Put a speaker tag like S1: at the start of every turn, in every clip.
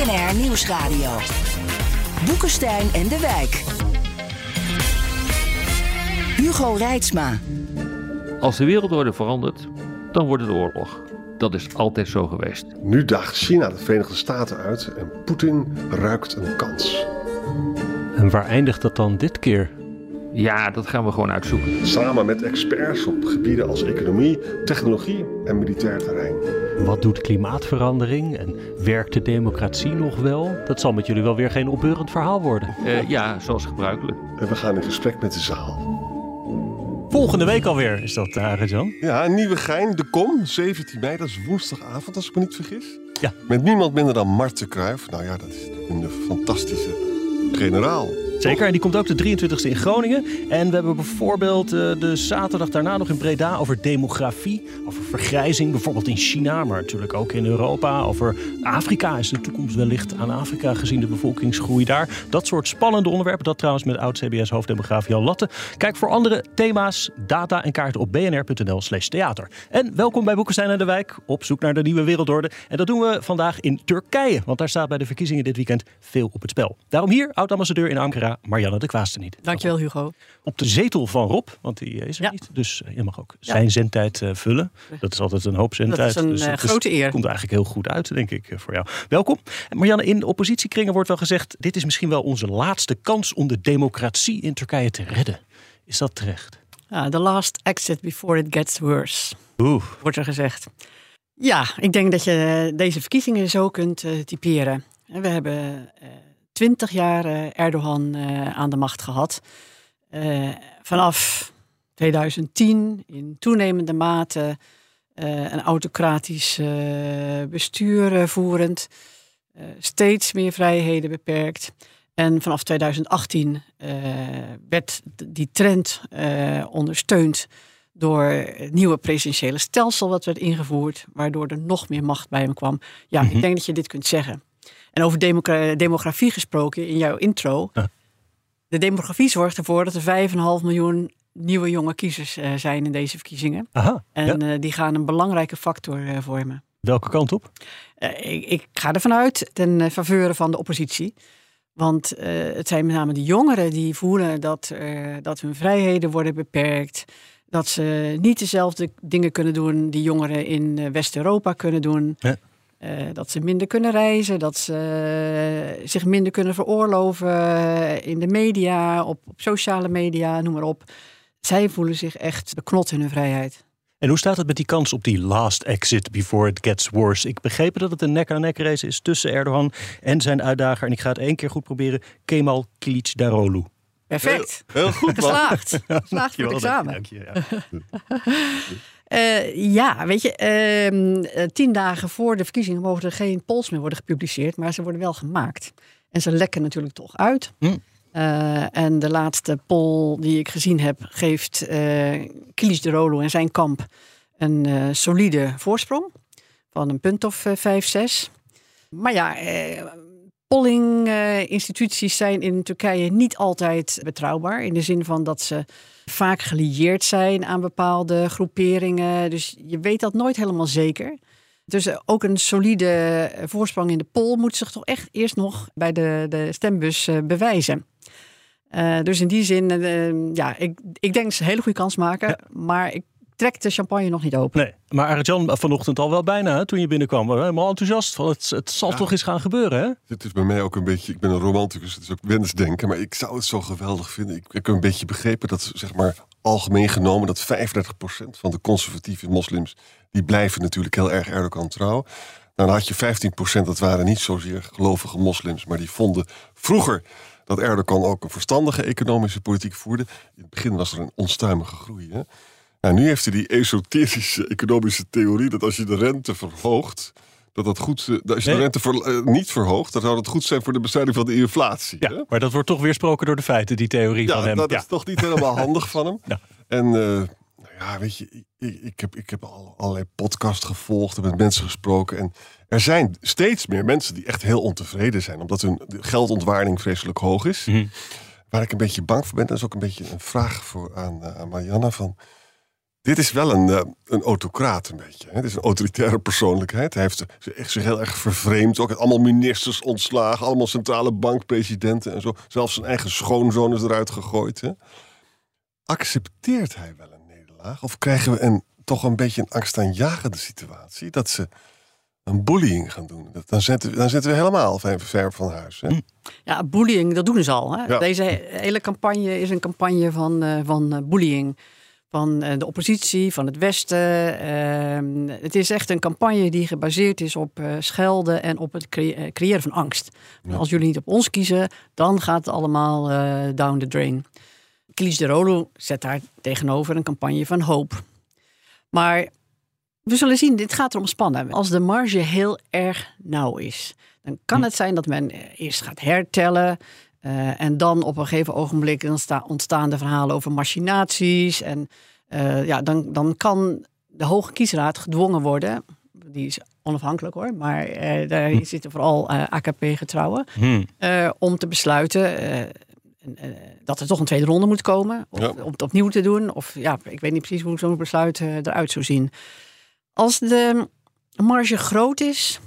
S1: BNR Nieuwsradio. Boekenstein en de Wijk. Hugo Reitsma.
S2: Als de wereldorde verandert, dan wordt het oorlog. Dat is altijd zo geweest.
S3: Nu daagt China de Verenigde Staten uit en Poetin ruikt een kans.
S4: En waar eindigt dat dan dit keer?
S2: Ja, dat gaan we gewoon uitzoeken.
S3: Samen met experts op gebieden als economie, technologie en militair terrein.
S4: Wat doet klimaatverandering en werkt de democratie nog wel? Dat zal met jullie wel weer geen opbeurend verhaal worden.
S2: Uh, ja, zoals gebruikelijk.
S3: En we gaan in gesprek met de zaal.
S4: Volgende week alweer is dat, uh, Jan.
S3: Ja, Nieuwegein, de Kom, 17 mei, dat is woensdagavond als ik me niet vergis.
S4: Ja.
S3: Met niemand minder dan Marten Kruijf. Nou ja, dat is een fantastische generaal.
S4: Zeker, en die komt ook de 23e in Groningen. En we hebben bijvoorbeeld uh, de zaterdag daarna nog in Breda over demografie, over vergrijzing, bijvoorbeeld in China, maar natuurlijk ook in Europa. Over Afrika is de toekomst wellicht aan Afrika gezien de bevolkingsgroei daar. Dat soort spannende onderwerpen, dat trouwens met oud-CBS-hoofddemograaf Jan Latte. Kijk voor andere thema's, data en kaarten op bnr.nl slash theater. En welkom bij Boekenstein en de Wijk, op zoek naar de nieuwe wereldorde. En dat doen we vandaag in Turkije, want daar staat bij de verkiezingen dit weekend veel op het spel. Daarom hier, oud-ambassadeur in Ankara, Marianne de Kwaasten niet.
S5: Dankjewel Hugo.
S4: Op de zetel van Rob, want die is er ja. niet. Dus je mag ook zijn zendtijd uh, vullen. Dat is altijd een hoop zendtijd.
S5: Dat is een
S4: dus
S5: uh, grote eer.
S4: komt eigenlijk heel goed uit, denk ik, voor jou. Welkom. Marianne, in de oppositiekringen wordt wel gezegd... dit is misschien wel onze laatste kans om de democratie in Turkije te redden. Is dat terecht?
S5: Ja, the last exit before it gets worse.
S4: Oeh.
S5: Wordt er gezegd. Ja, ik denk dat je deze verkiezingen zo kunt uh, typeren. We hebben twintig jaar Erdogan uh, aan de macht gehad. Uh, vanaf 2010 in toenemende mate een autocratisch bestuur voerend. steeds meer vrijheden beperkt. En vanaf 2018 werd die trend ondersteund door het nieuwe presidentiële stelsel wat werd ingevoerd, waardoor er nog meer macht bij hem kwam. Ja, ik denk dat je dit kunt zeggen. En over demogra demografie gesproken in jouw intro.
S4: Ja.
S5: De demografie zorgt ervoor dat er 5,5 miljoen nieuwe jonge kiezers uh, zijn in deze verkiezingen.
S4: Aha,
S5: en
S4: ja.
S5: uh, die gaan een belangrijke factor uh, vormen.
S4: Welke kant op?
S5: Ik, ik, ga ervan uit ten faveur van de oppositie. Want het zijn met name de jongeren die voelen dat, dat hun vrijheden worden beperkt. Dat ze niet dezelfde dingen kunnen doen die jongeren in West-Europa kunnen doen.
S4: Ja.
S5: Uh, dat ze minder kunnen reizen, dat ze uh, zich minder kunnen veroorloven in de media, op, op, sociale media, noem maar op. Zij voelen zich echt beknot in hun vrijheid.
S4: En hoe staat het met die kans op die last exit before it gets worse? Ik begreep dat het een nek-aan-nek race is tussen Erdogan en zijn uitdager. En ik ga het één keer goed proberen. Kemal Kılıçdaroğlu.
S5: Perfect.
S3: Heel, heel goed,
S5: Geslaagd. Geslaagd voor het examen.
S4: Dank je, dank je, ja.
S5: Uh, ja, weet je, uh, tien dagen voor de verkiezingen mogen er geen polls meer worden gepubliceerd, maar ze worden wel gemaakt. En ze lekken natuurlijk toch uit.
S4: Hm.
S5: Uh, en de laatste poll die ik gezien heb, geeft uh, Kılıçdaroğlu en zijn kamp een uh, solide voorsprong van een punt of vijf, zes. Maar ja, polling-instituties zijn in Turkije niet altijd betrouwbaar. In de zin van dat ze vaak gelieerd zijn aan bepaalde groeperingen. Dus je weet dat nooit helemaal zeker. Dus ook een solide voorsprong in de poll moet zich toch echt eerst nog bij de, de stembus uh, bewijzen. Uh, dus in die zin, uh, ja, ik, ik denk ze een hele goede kans maken. Ja. Maar ik trek de champagne nog niet open.
S4: Nee, maar Arjan vanochtend al wel bijna hè, toen je binnenkwam. Helemaal enthousiast van het, het zal ja. toch eens gaan gebeuren hè?
S3: Dit is bij mij ook een beetje, ik ben een romanticus, het is ook wensdenken. Maar ik zou het zo geweldig vinden. Ik, ik heb een beetje begrepen dat zeg maar algemeen genomen dat 35% van de conservatieve moslims, die blijven natuurlijk heel erg Erdogan trouw. Dan had je 15%, dat waren niet zozeer gelovige moslims, maar die vonden vroeger dat Erdogan ook een verstandige economische politiek voerde. In het begin was er een onstuimige groei. Hè? Nou, nu heeft hij die esoterische economische theorie dat als je de rente verhoogt, dat dat goed, uh, als je de rente voor, uh, niet verhoogt, dan zou dat goed zijn voor de bestrijding van de inflatie.
S4: Ja, hè? maar dat wordt toch weersproken door de feiten, die theorie
S3: ja,
S4: van hem.
S3: Dat
S4: ja,
S3: is toch niet helemaal handig van hem. Ja. En uh, nou ja, weet je, ik, ik, heb, ik heb al allerlei podcasts gevolgd en met mensen gesproken. En er zijn steeds meer mensen die echt heel ontevreden zijn, omdat hun geldontwaarding vreselijk hoog is.
S4: Mhm.
S3: Mm -hmm. Waar ik een beetje bang voor ben, dat is ook een beetje een vraag voor aan, aan Marianne van. Dit is wel een, uh, een autocraat een beetje. Het is een autoritaire persoonlijkheid. Hij heeft zich heel erg vervreemd. Ook allemaal ministers ontslagen. Allemaal centrale bankpresidenten en zo. Zelfs zijn eigen schoonzoon is eruit gegooid. Hè? Accepteert hij wel een nederlaag? Of krijgen we een, toch een beetje een angstaanjagende situatie? Dat ze een bullying gaan doen. Dan zitten, dan zitten we helemaal ver van huis. Hè?
S5: Ja, bullying, dat doen ze al. Hè?
S3: Ja.
S5: Deze hele campagne is een campagne van, uh, van uh, bullying van de oppositie, van het Westen. Uh, het is echt een campagne die gebaseerd is op uh, schelden en op het cre creëren van angst. Ja. Als jullie niet op ons kiezen, dan gaat het allemaal uh, down the drain. Kilis de Rolo zet daar tegenover een campagne van hoop. Maar we zullen zien, dit gaat erom spannen. Als de marge heel erg nauw is, dan kan het zijn dat men eerst gaat hertellen. Uh, en dan op een gegeven ogenblik ontstaan de verhalen over machinaties. En uh, ja, dan, dan kan de Hoge Kiesraad gedwongen worden. Die is onafhankelijk hoor, maar uh, daar hm. zitten vooral AKP-getrouwen.
S4: Hm.
S5: om te besluiten dat er toch een tweede ronde moet komen. Of,
S3: Ja.
S5: Om het opnieuw te doen. Of ja, ik weet niet precies hoe zo'n besluit eruit zou zien. Als de marge groot is,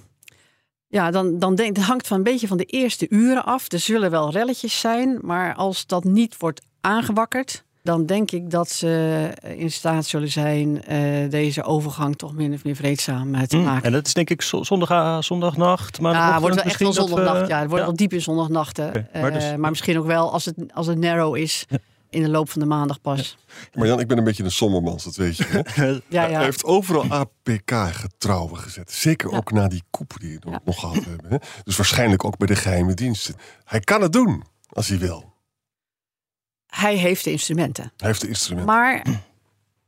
S5: ja, dan, dan denk, het hangt van een beetje van de eerste uren af. Er zullen wel relletjes zijn, maar als dat niet wordt aangewakkerd, dan denk ik dat ze in staat zullen zijn uh, deze overgang toch min of meer vreedzaam uh, te
S4: Mm,
S5: maken.
S4: En dat is denk ik zo- zondag, zondagnacht. Maar
S5: Ja, wordt wel echt wel
S4: we-
S5: zondagnacht. Ja, het wordt
S4: ja.
S5: wel diep in zondagnachten.
S4: Maar dus-
S5: maar misschien ook wel als het, als het narrow is in de loop van de maandag pas.
S3: Maar Jan, ik ben een beetje een sombermans, dat weet je. Hè?
S5: Ja, ja.
S3: Hij heeft overal APK-getrouwen gezet. Zeker
S5: Ja.
S3: ook na die koep die we
S5: Ja.
S3: nog gehad hebben. Hè? Dus waarschijnlijk ook bij de geheime diensten. Hij kan het doen, als hij wil.
S5: Hij heeft de instrumenten.
S3: Hij heeft de instrumenten.
S5: Maar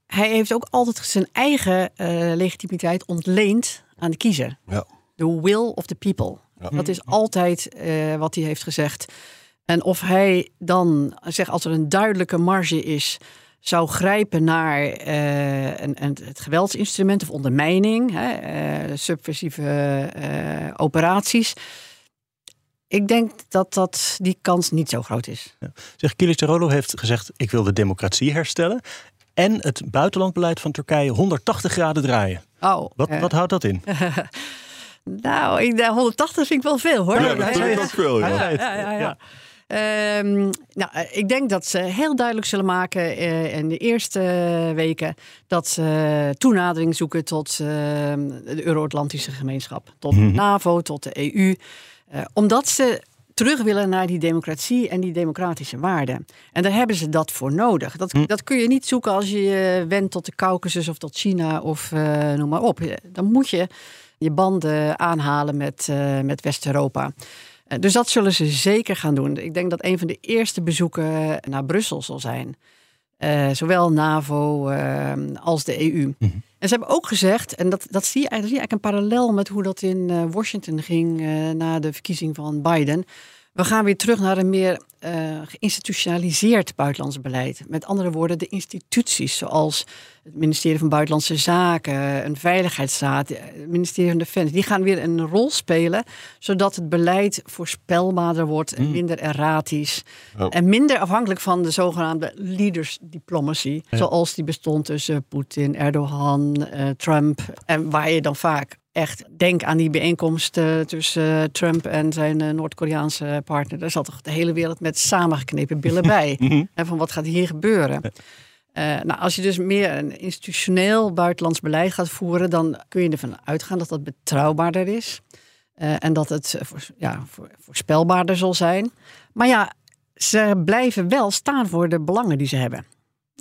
S5: hij heeft ook altijd zijn eigen eh, legitimiteit ontleend aan de kiezer.
S3: Ja.
S5: The will of the people.
S3: Ja.
S5: Dat is altijd eh, wat hij heeft gezegd. En of hij dan, zeg, als er een duidelijke marge is, zou grijpen naar eh, een, een, het geweldsinstrument of ondermijning, hè, eh, subversieve eh, operaties. Ik denk dat, dat die kans niet zo groot is.
S4: Zeg, Kılıçdaroğlu heeft gezegd, ik wil de democratie herstellen. En het buitenlandbeleid van Turkije 180 graden draaien.
S5: Oh,
S4: Wat, wat houdt dat in?
S5: Nou, ik, nou, 180 vind ik wel veel hoor.
S3: Ja, dat vind ik
S4: het.
S3: ook veel. Ja.
S5: Ja, ja, Ehm, nou, eh, ik denk dat ze heel duidelijk zullen maken eh, in de eerste weken dat ze toenadering zoeken tot eh, de Euro-Atlantische gemeenschap, tot de
S4: Mhm.
S5: NAVO, tot de EU, Eh, omdat ze terug willen naar die democratie en die democratische waarden. En daar hebben ze dat voor nodig. Dat,
S4: Hm.
S5: dat kun je niet zoeken als je je wendt tot de Caucasus of tot China of noem maar op. Dan moet je je banden aanhalen met, met West-Europa. Eh, Dus dat zullen ze zeker gaan doen. Ik denk dat een van de eerste bezoeken naar Brussel zal zijn. Eh, zowel NAVO eh, als de EU. En ze hebben ook gezegd, en dat, dat zie je eigenlijk, zie je eigenlijk een parallel met hoe dat in eh, Washington ging eh, na de verkiezing van Biden. We gaan weer terug naar een meer eh, geïnstitutionaliseerd buitenlands beleid. Met andere woorden, de instituties zoals het ministerie van Buitenlandse Zaken, een Veiligheidsraad, eh, het ministerie van Defensie, die gaan weer een rol spelen, zodat het beleid voorspelbaarder wordt en minder erratisch.
S3: Ja.
S5: En minder afhankelijk van de zogenaamde leaders diplomacy, zoals die bestond tussen Poetin, Erdogan, eh, Trump. En waar je dan vaak echt denk aan die bijeenkomst eh, tussen eh, Trump en zijn eh, Noord-Koreaanse partner. Daar zat toch de hele wereld met samengeknepen billen bij. En van wat gaat hier gebeuren? Nou, als je dus meer een institutioneel buitenlands beleid gaat voeren, dan kun je ervan uitgaan dat dat betrouwbaarder is. En dat het ja, voor- voorspelbaarder zal zijn. Maar ja, ze blijven wel staan voor de belangen die ze hebben.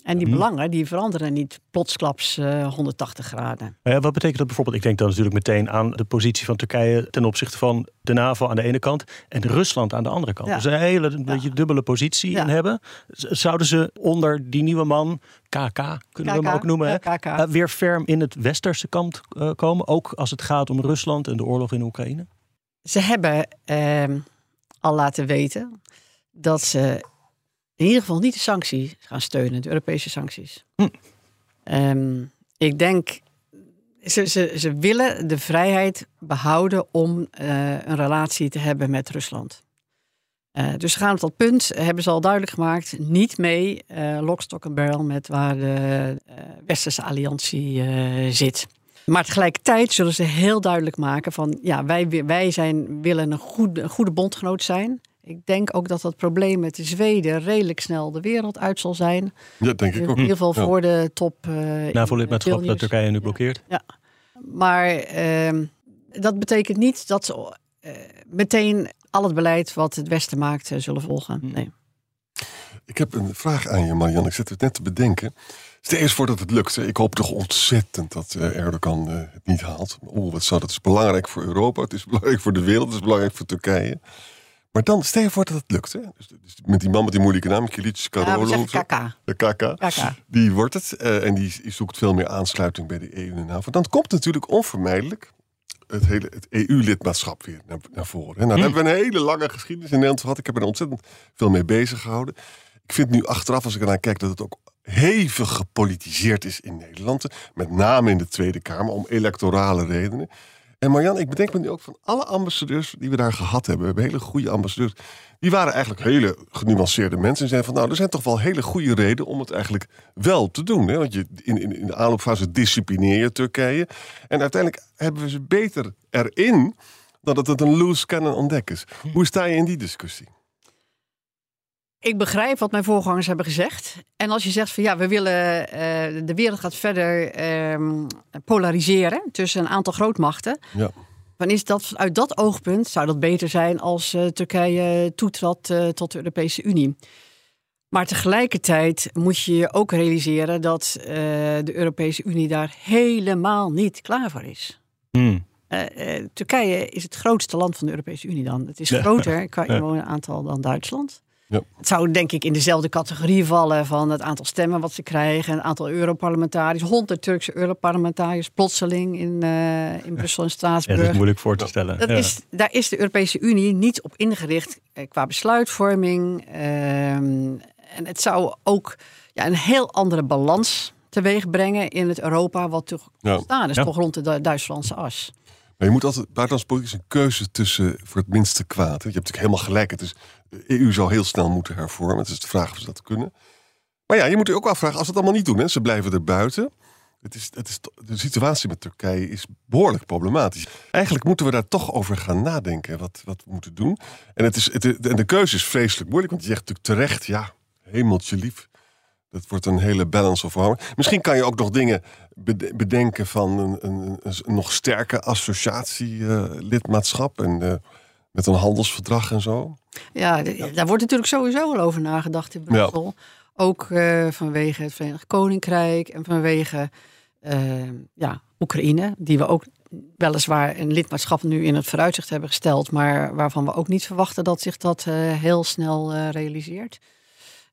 S5: En die
S4: Mhm.
S5: belangen die veranderen niet plotsklaps eh 180 graden.
S4: Ja, wat betekent dat bijvoorbeeld? Ik denk dan natuurlijk meteen aan de positie van Turkije ten opzichte van de NAVO aan de ene kant en Rusland aan de andere kant.
S5: Ja.
S4: Dus een hele een beetje dubbele positie in hebben. Zouden ze onder die nieuwe man, KK kunnen we hem ook noemen, hè,
S5: ja, KK.
S4: eh, weer ferm in het westerse kamp eh, komen? Ook als het gaat om Rusland en de oorlog in Oekraïne?
S5: Ze hebben ehm, al laten weten dat ze in ieder geval niet de sancties gaan steunen, de Europese sancties.
S4: Hm.
S5: Ehm, ik denk, ze, ze, ze willen de vrijheid behouden om eh, een relatie te hebben met Rusland. Eh, dus ze gaan op dat punt, hebben ze al duidelijk gemaakt, niet mee eh lock, stock en barrel met waar de eh, Westerse alliantie zit. Maar tegelijkertijd zullen ze heel duidelijk maken van ja, wij, wi- wij zijn, willen een goede, een goede bondgenoot zijn. Ik denk ook dat dat probleem met de Zweden redelijk snel de wereld uit zal zijn.
S3: Ja, denk ik
S5: In
S3: ook.
S5: ieder geval
S3: Ja.
S5: voor de top. eh, in
S4: NAVO-lidmaatschap dat. Turkije nu blokkeert.
S5: Maar ehm, dat betekent niet dat ze eh, meteen al het beleid wat het Westen maakt eh, zullen volgen.
S4: Hm.
S5: Nee.
S3: Ik heb een vraag aan je, Marianne. Ik zit het net te bedenken. Stel eens voor dat het lukt. hè. Ik hoop toch ontzettend dat eh, Erdogan eh, het niet haalt. Oeh, wat zou dat is belangrijk voor Europa. Het is belangrijk voor de wereld. Het is belangrijk voor Turkije. Maar dan, stel je voor dat het lukt. Hè? Dus, dus met die man met die moeilijke naam, Kilic
S5: Ja,
S3: Karolo.
S5: zeggen KK.
S3: de KK.
S5: KK.
S3: Die wordt het. eh, en die zoekt veel meer aansluiting bij de EU en de NAVO. Dan komt natuurlijk onvermijdelijk het hele het EU-lidmaatschap weer naar, naar voren. En nou, daar hebben we een hele lange geschiedenis in Nederland gehad. Ik heb er ontzettend veel mee bezig gehouden. Ik vind nu achteraf, als ik ernaar kijk, dat het ook hevig gepolitiseerd is in Nederland. Met name in de Tweede Kamer, om electorale redenen. En Marjan, ik bedenk me nu ook van alle ambassadeurs die we daar gehad hebben. We hebben hele goede ambassadeurs. Die waren eigenlijk hele genuanceerde mensen. En zeiden van nou, er zijn toch wel hele goede redenen om het eigenlijk wel te doen. Hè? Want je, in, in, in de aanloopfase disciplineer je Turkije. En uiteindelijk hebben we ze beter erin dan dat het een loose cannon ontdek is. Hoe sta je in die discussie?
S5: Ik begrijp wat mijn voorgangers hebben gezegd. En als je zegt van ja, we willen eh, de wereld gaat verder ehm, polariseren tussen een aantal grootmachten.
S3: Ja.
S5: Dan is dat vanuit dat oogpunt zou dat beter zijn als eh, Turkije toetrad eh, tot de Europese Unie. Maar tegelijkertijd moet je je ook realiseren dat eh, de Europese Unie daar helemaal niet klaar voor is.
S4: Hmm.
S5: Eh, eh, Turkije is het grootste land van de Europese Unie dan. Het is
S4: Ja.
S5: groter qua
S4: Ja.
S5: inwoneraantal dan Duitsland.
S3: Ja.
S5: Het zou denk ik in dezelfde categorie vallen van het aantal stemmen wat ze krijgen. Een aantal Europarlementariërs, 100 Turkse Europarlementariërs plotseling in, eh, in Brussel en
S4: Ja,
S5: Straatsburg.
S4: dat is moeilijk voor te stellen.
S5: Dat
S4: Ja.
S5: is, daar is de Europese Unie niet op ingericht eh, qua besluitvorming. ehm, en het zou ook ja, een heel andere balans teweeg brengen in het Europa wat toch
S3: Ja.
S5: staan is,
S4: Ja.
S5: toch rond de Du- Duitslandse as.
S3: Maar je moet altijd, buitenlandse politiek is een keuze tussen voor het minste kwaad. Je hebt natuurlijk helemaal gelijk. Het is, de EU zou heel snel moeten hervormen. Het is de vraag of ze dat kunnen. Maar ja, je moet je ook afvragen, als ze het allemaal niet doen, hè, ze blijven er buiten. Het is, het is, de situatie met Turkije is behoorlijk problematisch. Eigenlijk moeten we daar toch over gaan nadenken, wat, wat we moeten doen. En, het is, het, en de keuze is vreselijk moeilijk, want je zegt natuurlijk terecht, ja, hemeltje lief. Dat wordt een hele balance of power. Misschien kan je ook nog dingen bede- bedenken van een, een, een, nog sterker associatielidmaatschap. en eh, met een handelsverdrag en zo.
S5: Ja, daar wordt natuurlijk sowieso al over nagedacht in Brussel. Ook eh, vanwege het Verenigd Koninkrijk en vanwege eh, ja, Oekraïne, die we ook weliswaar een lidmaatschap nu in het vooruitzicht hebben gesteld, maar waarvan we ook niet verwachten dat zich dat heel snel realiseert.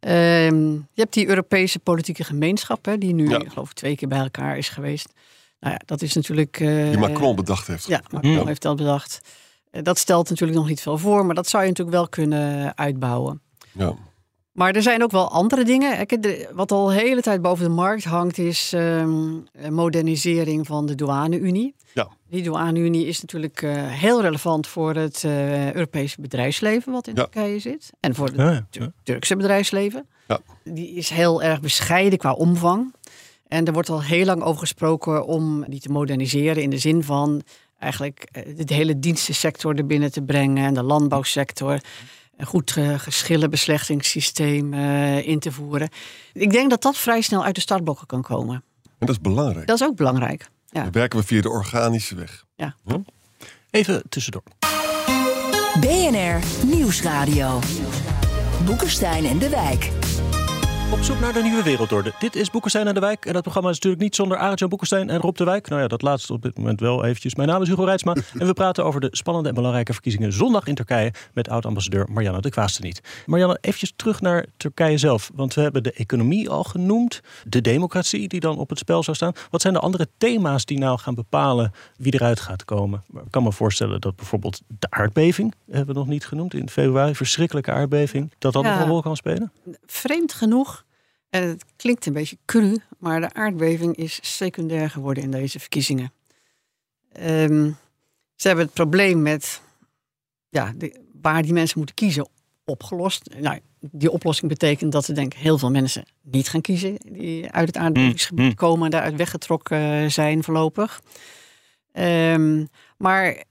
S5: Ehm, je hebt die Europese politieke gemeenschap, hè, die nu,
S3: Ja.
S5: ik geloof twee keer bij elkaar is geweest. Nou ja, dat is natuurlijk. eh,
S3: Die Macron bedacht heeft.
S5: ja, Macron
S3: Ja.
S5: heeft dat bedacht. Eh, Dat stelt natuurlijk nog niet veel voor, maar dat zou je natuurlijk wel kunnen uitbouwen.
S3: Ja.
S5: Maar er zijn ook wel andere dingen. Wat al de hele tijd boven de markt hangt, is ehm, eh, modernisering van de douane-Unie.
S3: Ja.
S5: Die douane-Unie is natuurlijk eh, heel relevant voor het eh, Europese bedrijfsleven wat in
S3: Ja.
S5: Turkije zit. En voor het
S4: Ja, ja.
S5: Tur- Turkse bedrijfsleven.
S3: Ja.
S5: Die is heel erg bescheiden qua omvang. En er wordt al heel lang over gesproken om die te moderniseren in de zin van eigenlijk eh, de hele dienstensector er binnen te brengen en de landbouwsector. Een goed uh, geschillenbeslechtingssysteem uh, in te voeren. Ik denk dat dat vrij snel uit de startblokken kan komen.
S3: En dat is belangrijk.
S5: Dat is ook belangrijk. Ja.
S3: Dan werken we via de organische weg.
S5: Ja.
S4: Even tussendoor.
S1: BNR Nieuwsradio. Boekenstein en de Wijk.
S4: Op zoek naar de nieuwe wereldorde. Dit is Boekenstein en de Wijk. En dat programma is natuurlijk niet zonder Arend-Jan Boekenstein en Rob de Wijk. Nou ja, dat laatste op dit moment wel eventjes. Mijn naam is Hugo Reitsma. en we praten over de spannende en belangrijke verkiezingen zondag in Turkije... met oud-ambassadeur Marianne de Kwaasteniet. Marianne, eventjes terug naar Turkije zelf. Want we hebben de economie al genoemd. De democratie die dan op het spel zou staan. Wat zijn de andere thema's die nou gaan bepalen wie eruit gaat komen? Ik kan me voorstellen dat bijvoorbeeld de aardbeving... hebben we nog niet genoemd in februari. Verschrikkelijke aardbeving. Dat dat
S5: Ja.
S4: nog een rol kan spelen?
S5: Vreemd genoeg, en het klinkt een beetje cru, maar de aardbeving is secundair geworden in deze verkiezingen. Ehm, ze hebben het probleem met ja, de, waar die mensen moeten kiezen opgelost. Nou, die oplossing betekent dat er denk ik heel veel mensen niet gaan kiezen die uit het aardbevingsgebied
S4: mm.
S5: komen en daaruit weggetrokken zijn voorlopig. Ehm, maar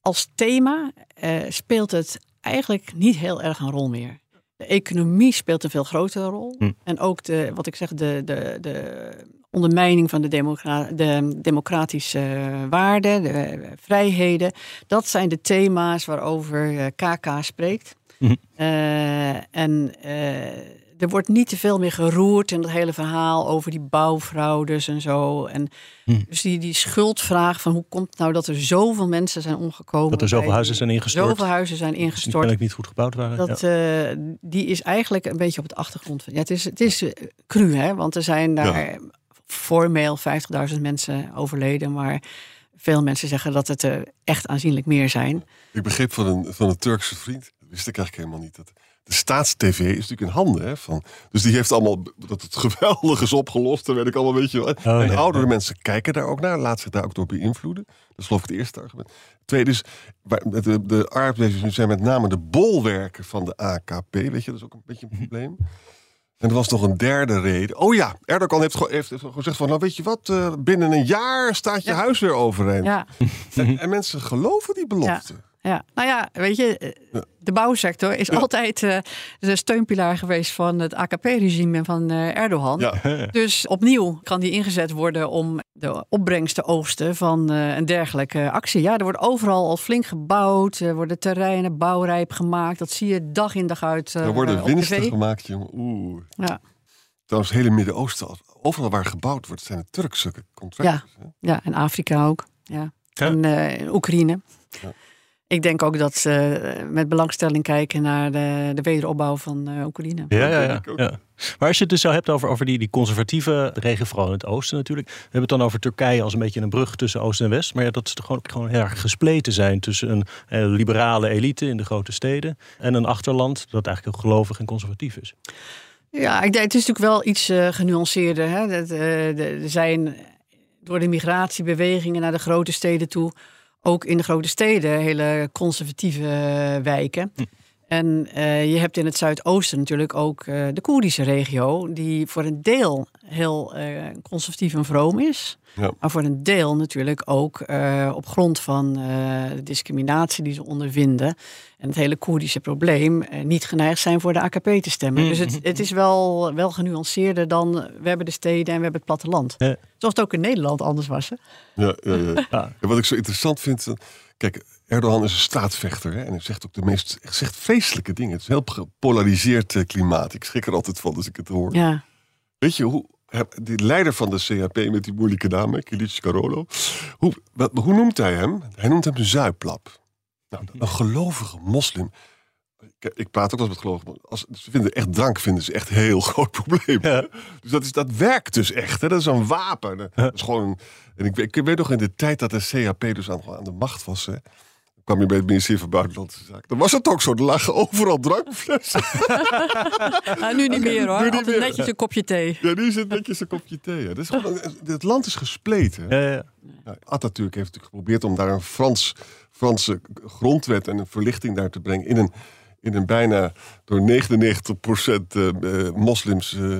S5: als thema eh, speelt het eigenlijk niet heel erg een rol meer. De economie speelt een veel grotere rol.
S4: Hm.
S5: En ook de, wat ik zeg, de, de, de ondermijning van de, democra de democratische waarden, de vrijheden. Dat zijn de thema's waarover eh, KK spreekt.
S4: Mhm.
S5: Eh, en eh, er wordt niet te veel meer geroerd in het hele verhaal over die bouwfraudes en zo. En
S4: Hm.
S5: dus die, die schuldvraag van hoe komt het nou dat er zoveel mensen zijn omgekomen.
S4: Dat er zoveel
S5: bij
S4: huizen
S5: die-
S4: zijn ingestort.
S5: Zoveel huizen zijn
S4: Die
S5: ingestort.
S4: kennelijk niet goed gebouwd waren.
S5: Dat,
S4: ja.
S5: eh, die is eigenlijk een beetje op het achtergrond. van- Ja, het is, het is eh, cru, hè? want er zijn daar formeel 50.000 mensen overleden. Maar veel mensen zeggen dat het er echt aanzienlijk meer zijn.
S3: Ik begreep van een, van een Turkse vriend, dat wist ik eigenlijk helemaal niet, dat de staatstv is natuurlijk in handen. Hè, van, dus die heeft allemaal, dat het geweldig is opgelost, daar weet ik allemaal een beetje. en
S4: Oh, ja,
S3: oudere
S4: ja.
S3: mensen kijken daar ook naar, laten zich daar ook door beïnvloeden. Dat is geloof ik het eerste argument. Tweede is, de, de aardbevingen zijn met name de bolwerken van de AKP, weet je, dat is ook een beetje een probleem. En er was nog een derde reden. Oh ja, Erdogan heeft, gewoon- heeft, gezegd van, nou weet je wat, eh, binnen een jaar staat je
S5: Ja.
S3: huis weer overeind.
S5: Ja,
S3: En, en mensen geloven die belofte.
S5: ja. Nou ja, weet je, de bouwsector is altijd eh, de steunpilaar geweest van het AKP-regime en van eh, Erdogan.
S3: Ja.
S5: Dus opnieuw kan die ingezet worden om de opbrengst te oogsten van eh, een dergelijke actie. Ja, er wordt overal al flink gebouwd, er worden terreinen bouwrijp gemaakt. Dat zie je dag in dag uit. eh,
S3: Er worden winsten gemaakt, jongen. Oeh.
S5: Ja.
S3: Trouwens, het hele Midden-Oosten, overal waar gebouwd wordt, zijn het Turkse contractors. hè?
S5: Ja, en Afrika ook. Ja.
S4: Ja.
S5: En eh, in Oekraïne.
S3: Ja.
S5: Ik denk ook dat ze eh, met belangstelling kijken naar de, de wederopbouw van eh, Oekraïne.
S4: Ja, ja, ja, ja. Maar als je het dus zo hebt over, over die, die conservatieve regio, vooral in het oosten natuurlijk. We hebben het dan over Turkije als een beetje een brug tussen oost en west. Maar ja, dat ze toch gewoon, gewoon heel erg gespleten zijn tussen een eh, liberale elite in de grote steden. En een achterland dat eigenlijk heel gelovig en conservatief is.
S5: Ja, ik denk, het is natuurlijk wel iets genuanceerder. Hè? Dat, eh, de- er zijn door de migratiebewegingen naar de grote steden toe... ook in de grote steden hele conservatieve eh, wijken. En eh, je hebt in het Zuidoosten natuurlijk ook eh, de Koerdische regio... die voor een deel heel conservatief en vroom is...
S3: Ja.
S5: Maar voor een deel natuurlijk ook eh, op grond van eh, de discriminatie die ze ondervinden. En het hele Koerdische probleem eh, niet geneigd zijn voor de AKP te stemmen. Dus het, het is wel, wel genuanceerder dan we hebben de steden en we hebben het platteland.
S4: Ja.
S5: Zoals het ook in Nederland anders was. Hè?
S3: Ja, ja, ja.
S4: Ja.
S3: En wat ik zo interessant vind. Kijk, Erdogan is een staatsvechter. Hè, en hij zegt ook de meest zegt vreselijke dingen. Het is een heel gepolariseerd klimaat. Ik schrik er altijd van als ik het hoor.
S5: Ja.
S3: Weet je, hoe, die leider van de CHP met die moeilijke naam, Kilic Carolo. Hoe, wat, hoe noemt hij hem? Hij noemt hem zuiplap. Nou, een gelovige moslim. Ik, ik praat ook wel eens met gelovigen. Als, ze vinden echt drank vinden ze echt een heel groot probleem.
S4: Ja.
S3: Dus dat, is, dat werkt dus echt. Hè? Dat is een wapen. Dat is gewoon en ik, weet- ik weet nog in de tijd dat de CHP dus aan, aan de macht was. Hè? Kwam je bij het ministerie van Buitenlandse Zaken. Dan was het ook zo. Er lagen overal drankflessen.
S5: Ah, nu niet meer hoor.
S3: Nu niet
S5: Altijd
S3: meer.
S5: netjes een kopje thee.
S3: Ja, die zit netjes een kopje thee. Dat is gewoon, het land is gespleten.
S4: Ja, ja.
S3: Ja, Atatürk heeft natuurlijk geprobeerd om daar een Frans, Franse grondwet en een verlichting daar te brengen. In een, in een bijna door 99% eh, eh, moslims eh,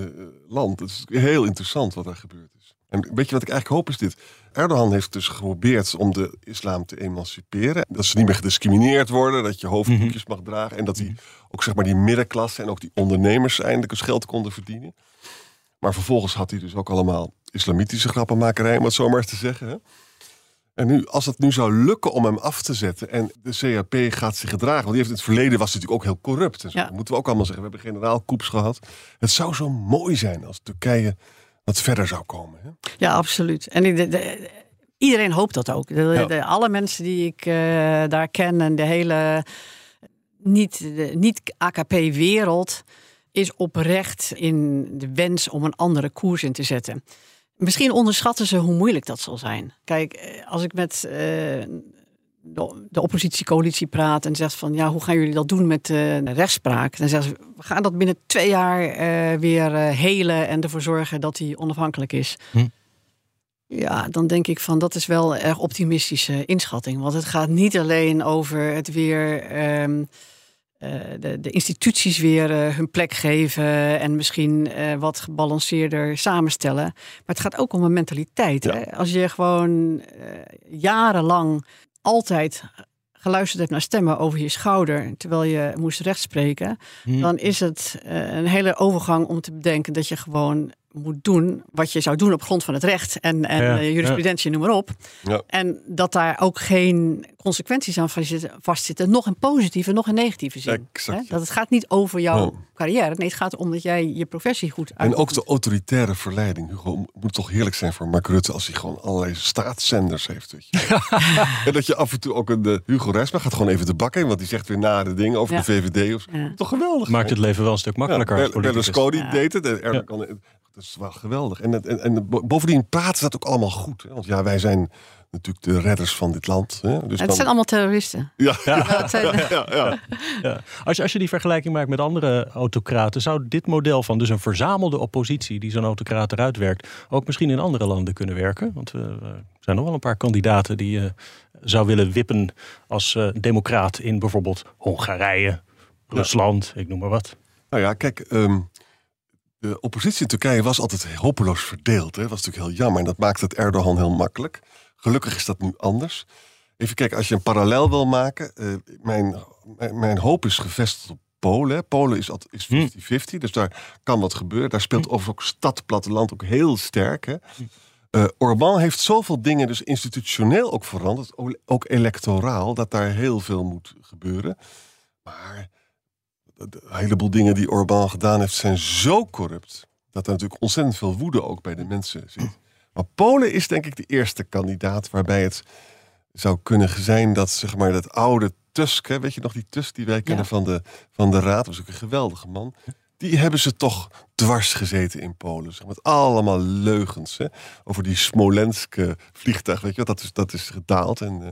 S3: land. Het is heel interessant wat daar gebeurd is. En weet je wat ik eigenlijk hoop is dit? Erdogan heeft dus geprobeerd om de islam te emanciperen. Dat ze niet meer gediscrimineerd worden, dat je hoofddoekjes mag dragen. En dat die, ook zeg maar die middenklasse en ook die ondernemers eindelijk eens geld konden verdienen. Maar vervolgens had hij dus ook allemaal islamitische grappenmakerij, om het zo maar eens te zeggen. Hè? En nu, als het nu zou lukken om hem af te zetten en de CAP gaat zich gedragen, want die heeft in het verleden was natuurlijk ook heel corrupt. En zo.
S5: Ja.
S3: Dat moeten we ook allemaal zeggen. We hebben generaalkoeps gehad. Het zou zo mooi zijn als Turkije wat verder zou komen. Hè?
S5: Ja, absoluut. En de- de- iedereen hoopt dat ook. De,
S3: Ja.
S5: alle mensen die ik eh, daar ken en de hele niet, de, niet AKP-wereld is oprecht in de wens om een andere koers in te zetten. Misschien onderschatten ze hoe moeilijk dat zal zijn. Kijk, eh, als ik met eh, de, de oppositiecoalitie praat en zegt van ja, hoe gaan jullie dat doen met eh, de rechtspraak? Dan zeggen ze, we gaan dat binnen twee jaar eh, weer eh, helen en ervoor zorgen dat die onafhankelijk is.
S4: Hm.
S5: Ja, dan denk ik van dat is wel een erg optimistische inschatting. Want het gaat niet alleen over het weer ehm, eh, de, de instituties weer hun plek geven en misschien wat gebalanceerder samenstellen. Maar het gaat ook om een mentaliteit.
S3: Ja.
S5: Hè? Als je gewoon jarenlang altijd geluisterd hebt naar stemmen over je schouder, terwijl je moest rechtspreken,
S4: Hm.
S5: dan is het eh, een hele overgang om te bedenken dat je gewoon moet doen wat je zou doen op grond van het recht en, en
S4: Ja,
S5: eh, jurisprudentie, noem maar op.
S3: Ja.
S5: En dat daar ook geen consequenties aan vastzitten, nog in positieve, nog in negatieve zin.
S3: Exact,
S5: Hè?
S3: ja.
S5: Dat het gaat niet over jouw
S3: Oh.
S5: carrière. Nee, het gaat erom dat jij je professie goed
S3: En
S5: uitoefent.
S3: ook de autoritaire verleiding. Hugo, moet toch heerlijk zijn voor Mark Rutte als hij gewoon allerlei staatszenders heeft. Weet je. en dat je af en toe ook een de Hugo Reisma gaat gewoon even de bak in, want die zegt weer nare dingen over
S5: Ja.
S3: de VVD. Of. Toch geweldig.
S4: Maakt het leven wel een stuk makkelijker.
S3: Berlusconi
S5: Ja.
S3: deed het. En Erdogan, Dat is wel geweldig. En, en, en bo- bovendien praten ze dat ook allemaal goed. Hè? Want ja, wij zijn natuurlijk de redders van dit land. Hè? Dus
S5: het
S3: dan-
S5: zijn allemaal terroristen.
S3: ja, ja,
S5: Ja, het zijn-
S3: ja, ja.
S4: Ja. Als, je, als je die vergelijking maakt met andere autocraten, zou dit model van dus een verzamelde oppositie die zo'n autocraat eruit werkt, ook misschien in andere landen kunnen werken? Want we, er zijn nog wel een paar kandidaten die je zou willen wippen als eh, democraat in bijvoorbeeld Hongarije, Rusland, ik noem maar wat.
S3: Nou ja, kijk, ehm, de oppositie in Turkije was altijd hopeloos verdeeld. Dat was natuurlijk heel jammer en dat maakte het Erdogan heel makkelijk. Gelukkig is dat nu anders. Even kijken, als je een parallel wil maken. eh, mijn, mijn, mijn hoop is gevestigd op Polen. Polen is altijd- is 50-50, dus daar kan wat gebeuren. Daar speelt overigens ook stad, platteland ook heel sterk. Hè? Eh, Orbán heeft zoveel dingen dus institutioneel ook veranderd. Ook, electoraal, dat daar heel veel moet gebeuren. Maar een heleboel dingen die Orbán gedaan heeft zijn zo corrupt. Dat er natuurlijk ontzettend veel woede ook bij de mensen zit. Maar Polen is denk ik de eerste kandidaat waarbij het zou kunnen zijn dat zeg maar dat oude Tusk, hè, weet je nog die Tusk die wij kennen van, de, van de Raad, was ook een geweldige man. Die hebben ze toch dwars gezeten in Polen. Zeg, met allemaal leugens hè, over die Smolenske vliegtuig. Weet je, wat, dat is, dat is gedaald. En, eh,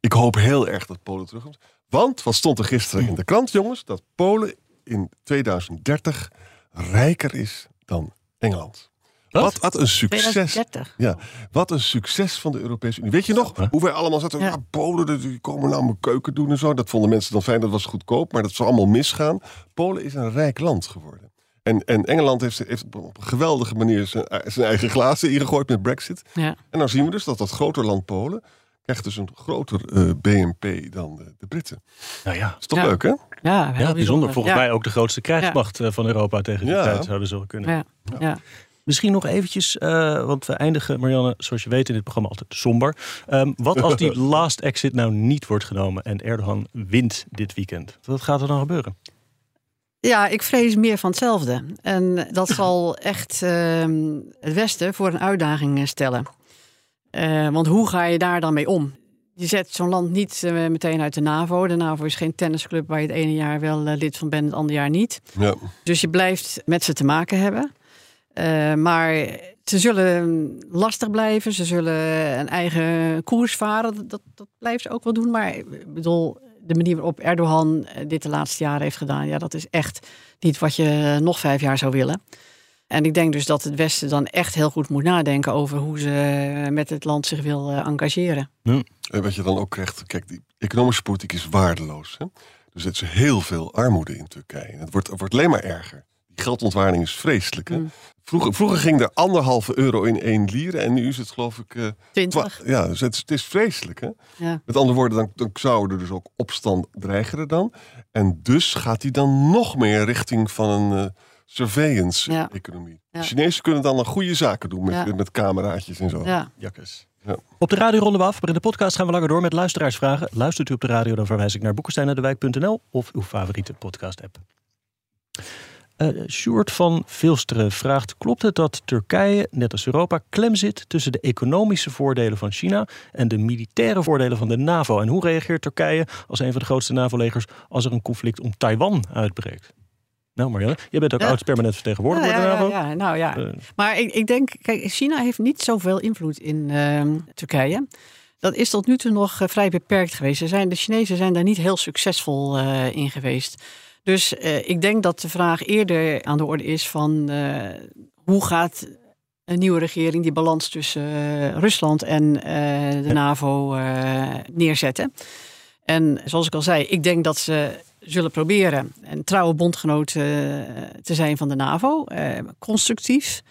S3: ik hoop heel erg dat Polen terugkomt. Want wat stond er gisteren in de krant, jongens? Dat Polen in 2030 rijker is dan Engeland.
S4: Wat?
S3: Wat, wat een succes.
S5: 2030.
S3: Ja, wat een succes van de Europese Unie. Weet je nog hoe wij allemaal zaten?
S5: Ja.
S3: Ja. Polen, die komen nou mijn keuken doen en zo. Dat vonden mensen dan fijn, dat was goedkoop. Maar dat zou allemaal misgaan. Polen is een rijk land geworden. En, en Engeland heeft, heeft op een geweldige manier zijn, zijn eigen glazen ingegooid met Brexit.
S5: Ja.
S3: En dan zien we dus dat dat groter land Polen krijgt dus een groter eh, BNP dan de, de Britten.
S4: Nou ja,
S3: Dat is toch
S5: Ja.
S3: leuk, hè?
S5: Ja,
S4: bijzonder. Volgens
S5: Ja.
S4: mij ook de grootste krijgsmacht eh, van Europa tegen die
S3: Ja.
S4: tijd zouden ze wel kunnen.
S5: Ja. Ja.
S4: Misschien nog eventjes, eh, want we eindigen, Marianne, zoals je weet in dit programma altijd somber. Ehm, wat als die last exit nou niet wordt genomen en Erdogan wint dit weekend? Wat gaat er dan gebeuren?
S5: Ja, ik vrees meer van hetzelfde. En dat zal echt ehm, het Westen voor een uitdaging stellen. Eh, want hoe ga je daar dan mee om? Je zet zo'n land niet eh, meteen uit de NAVO. De NAVO is geen tennisclub waar je het ene jaar wel eh, lid van bent, het andere jaar niet.
S3: Ja.
S5: Dus je blijft met ze te maken hebben. Maar ze zullen lastig blijven. Ze zullen een eigen koers varen. Dat, dat, blijven ze ook wel doen. Maar ik bedoel, de manier waarop Erdogan dit de laatste jaren heeft gedaan... ja, dat is echt niet wat je nog vijf jaar zou willen. En ik denk dus dat het Westen dan echt heel goed moet nadenken... over hoe ze met het land zich wil eh, engageren.
S3: En wat je dan ook krijgt, kijk, die economische politiek is waardeloos. Hè? Dus het is heel veel armoede in Turkije. En het wordt, het wordt alleen maar erger. Die geldontwaarding is vreselijk. Hè?
S5: Mm.
S3: Vroeger, vroeger ging er anderhalve euro in één lire en nu is het geloof ik... eh,
S5: Twintig.
S3: ja, dus het, is- het is vreselijk. Hè?
S5: Ja.
S3: Met andere woorden, dan, dan zou er dus ook opstand dreigen er dan. En dus gaat hij dan nog meer richting van een eh, surveillance-economie.
S5: Ja.
S3: De Chinezen kunnen dan nog goede zaken doen met,
S5: Ja.
S3: met cameraatjes en zo.
S5: Ja.
S4: Jakkes.
S3: Ja.
S4: Op de radio ronden we af, maar in de podcast gaan we langer door met luisteraarsvragen. Luistert u op de radio, dan verwijs ik naar boekensteinendewijk.nl of uw favoriete podcast-app. Uh, Sjoerd van Vilsteren vraagt: Klopt het dat Turkije, net als Europa, klem zit tussen de economische voordelen van China en de militaire voordelen van de NAVO? En hoe reageert Turkije als een van de grootste NAVO-legers als er een conflict om Taiwan uitbreekt? Nou, Marianne, jij bent ook
S5: Ja.
S4: oud-permanent vertegenwoordiger
S5: ja,
S4: bij de
S5: ja,
S4: NAVO.
S5: ja, nou ja.
S4: Eh,
S5: Maar ik, ik denk, kijk, China heeft niet zoveel invloed in ehm, Turkije. Dat is tot nu toe nog eh, vrij beperkt geweest. Zijn, de Chinezen zijn daar niet heel succesvol eh, in geweest. Dus ik denk dat de vraag eerder aan de orde is van hoe gaat een nieuwe regering die balans tussen Rusland en de NAVO neerzetten. En zoals ik al zei, ik denk dat ze zullen proberen een trouwe bondgenoot eh, te zijn van de NAVO. eh, constructief,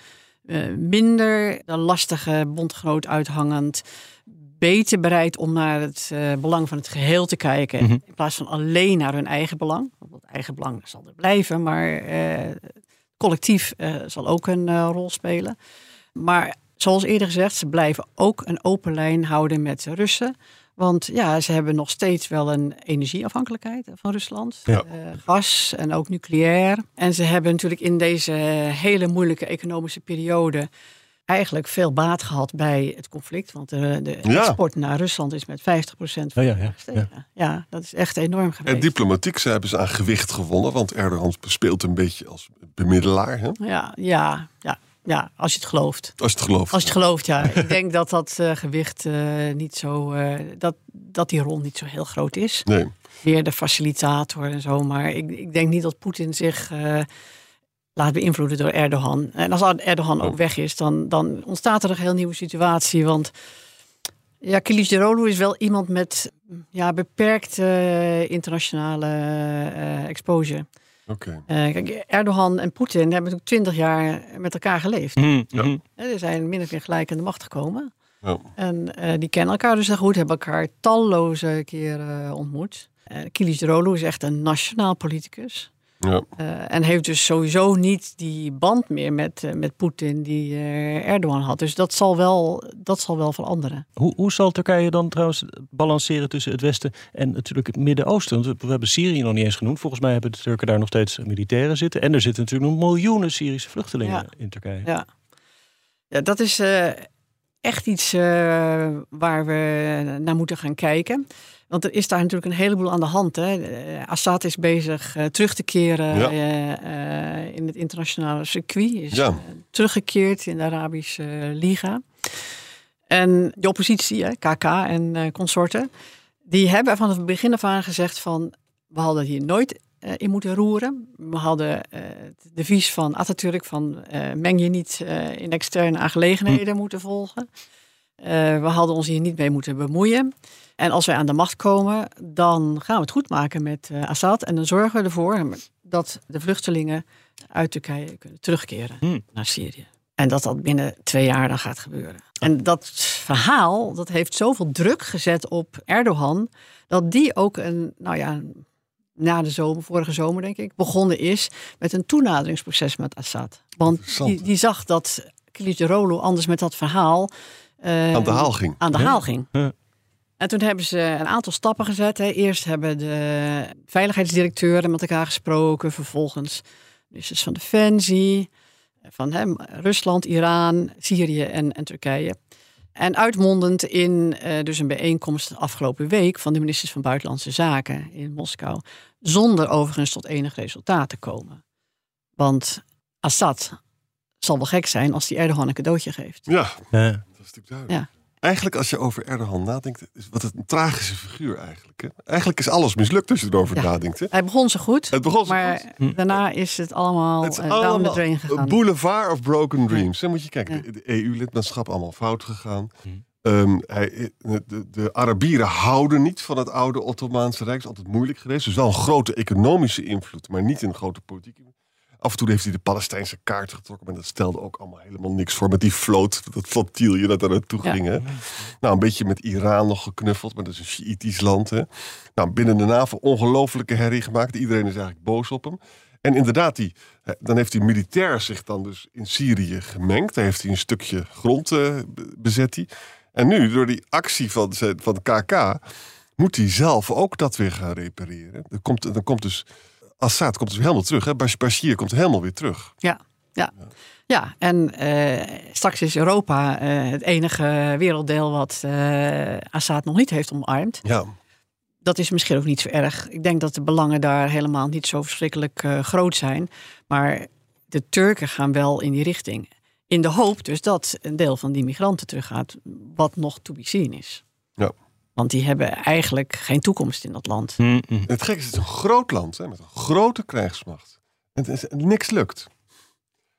S5: eh, minder de lastige bondgenoot uithangend. Beter bereid om naar het belang van het geheel te kijken.
S4: Mhm.
S5: In plaats van alleen naar hun eigen belang. Want eigen belang zal er blijven, maar collectief zal ook een rol spelen. Maar zoals eerder gezegd, ze blijven ook een open lijn houden met de Russen. Want ja, ze hebben nog steeds wel een energieafhankelijkheid van Rusland.
S3: Ja.
S5: Eh, gas en ook nucleair. En ze hebben natuurlijk in deze hele moeilijke economische periode eigenlijk veel baat gehad bij het conflict. Want de, de
S3: Ja.
S5: export naar Rusland is met 50%
S4: Ja, ja, ja,
S5: gestegen. Ja. dat is echt enorm geweest.
S3: En diplomatiek ze hebben ze aan gewicht gewonnen, want Erdogan speelt een beetje als bemiddelaar, hè?
S5: Ja, ja, ja, ja, als je het gelooft.
S3: als je het gelooft.
S5: Als je het gelooft, ja. Ik denk dat dat eh, gewicht eh, niet zo, eh, dat, dat die rol niet zo heel groot is.
S3: Nee.
S5: Weer de facilitator en zo. Maar ik, ik denk niet dat Poetin zich laat beïnvloeden door Erdogan. En als Erdogan ook
S3: Oh.
S5: weg is, dan, dan ontstaat er een heel nieuwe situatie. Want ja, Kılıçdaroğlu is wel iemand met ja, beperkte internationale exposure.
S3: Oké.
S5: Eh, kijk, Erdogan en Poetin hebben natuurlijk twintig jaar met elkaar geleefd.
S4: mhm,
S3: Ja.
S4: mhm.
S5: Hè, Ze zijn min of meer gelijk aan de macht gekomen.
S3: Ja.
S5: En eh, die kennen elkaar dus heel goed, hebben elkaar talloze keren eh, ontmoet. Uh, Kılıçdaroğlu is echt een nationaal politicus.
S3: Ja.
S5: Eh, en heeft dus sowieso niet die band meer met, eh, met Poetin die eh, Erdogan had. Dus dat zal wel, dat zal wel veranderen.
S4: Hoe, hoe zal Turkije dan trouwens balanceren tussen het Westen en natuurlijk het Midden-Oosten? Want we hebben Syrië nog niet eens genoemd. Volgens mij hebben de Turken daar nog steeds militairen zitten. En er zitten natuurlijk nog miljoenen Syrische vluchtelingen
S5: Ja.
S4: in Turkije.
S5: Ja, ja dat is eh, echt iets eh, waar we naar moeten gaan kijken. Want er is daar natuurlijk een heleboel aan de hand. Hè. Eh, Assad is bezig eh, terug te keren
S3: Ja.
S5: in het internationale circuit. Is
S3: Ja.
S5: teruggekeerd in de Arabische Liga. En de oppositie, hè, KK en consorten, die hebben van het begin af aan gezegd van... we hadden hier nooit in moeten roeren. We hadden eh, het devies van Atatürk van eh, meng je niet eh, in externe aangelegenheden moeten volgen. Eh, we hadden ons hier niet mee moeten bemoeien. En als wij aan de macht komen, dan gaan we het goed maken met eh, Assad. En dan zorgen we ervoor dat de vluchtelingen uit Turkije kunnen terugkeren
S4: Hmm.
S5: naar Syrië. En dat dat binnen twee jaar dan gaat gebeuren. En dat verhaal, dat heeft zoveel druk gezet op Erdogan, dat die ook een, nou ja, na de zomer, vorige zomer denk ik, begonnen is met een toenaderingsproces met Assad. Want die, die zag dat Kılıçdaroğlu anders met dat verhaal eh,
S3: Aan de haal ging.
S5: aan de haal ging.
S4: Ja.
S5: En toen hebben ze een aantal stappen gezet. Hè. Eerst hebben de veiligheidsdirecteuren met elkaar gesproken. Vervolgens ministers van Defensie, van hè, Rusland, Iran, Syrië en, en Turkije. En uitmondend in eh, dus een bijeenkomst afgelopen week van de ministers van Buitenlandse Zaken in Moskou. Zonder overigens tot enig resultaat te komen. Want Assad zal wel gek zijn als hij Erdogan een cadeautje geeft.
S3: Ja,
S4: Ja.
S3: dat is natuurlijk duidelijk.
S5: Ja.
S3: Eigenlijk als je over Erdogan nadenkt, is wat een tragische figuur eigenlijk. Hè? Eigenlijk is alles mislukt als je erover
S5: Ja.
S3: nadenkt. Hè?
S5: Hij begon zo goed.
S3: Het begon zo
S5: maar
S3: goed.
S5: daarna is het allemaal
S3: Het is
S5: eh, down the
S3: allemaal
S5: drain
S3: een
S5: gegaan.
S3: boulevard of broken dreams. Dan moet je kijken,
S5: Ja.
S3: de, de EU-lidmaatschap allemaal fout gegaan.
S4: Hmm.
S3: Ehm, hij, de, de Arabieren houden niet van het oude Ottomaanse Rijk. is altijd moeilijk geweest. Dus wel een grote economische invloed, maar niet een grote politieke invloed. Af en toe heeft hij de Palestijnse kaart getrokken, maar dat stelde ook allemaal helemaal niks voor. Met die vloot, dat flotilje dat daar naartoe ging. Hè? Nou, een beetje met Iran nog geknuffeld, maar dat is een Shiïtisch land. Hè? Nou, binnen de NAVO ongelofelijke herrie gemaakt. Iedereen is eigenlijk boos op hem. En inderdaad, die, dan heeft hij militair zich dan dus in Syrië gemengd. Daar heeft hij een stukje grond eh, be- bezet. Hij. En nu, door die actie van, van de KK, moet hij zelf ook dat weer gaan repareren. Dan komt, dan komt dus Assad komt dus helemaal terug. Hè? Bash- Bashir komt helemaal weer terug.
S5: Ja, ja. ja en eh, straks is Europa eh, het enige werelddeel wat eh Assad nog niet heeft omarmd.
S3: Ja,
S5: Dat is misschien ook niet zo erg. Ik denk dat de belangen daar helemaal niet zo verschrikkelijk groot zijn. Maar de Turken gaan wel in die richting. In de hoop dus dat een deel van die migranten teruggaat, wat nog to be seen is.
S3: Ja.
S5: Want die hebben eigenlijk geen toekomst in dat land.
S4: Mm, mm.
S3: Het gekke is, het is een groot land hè, met een grote krijgsmacht. En niks lukt.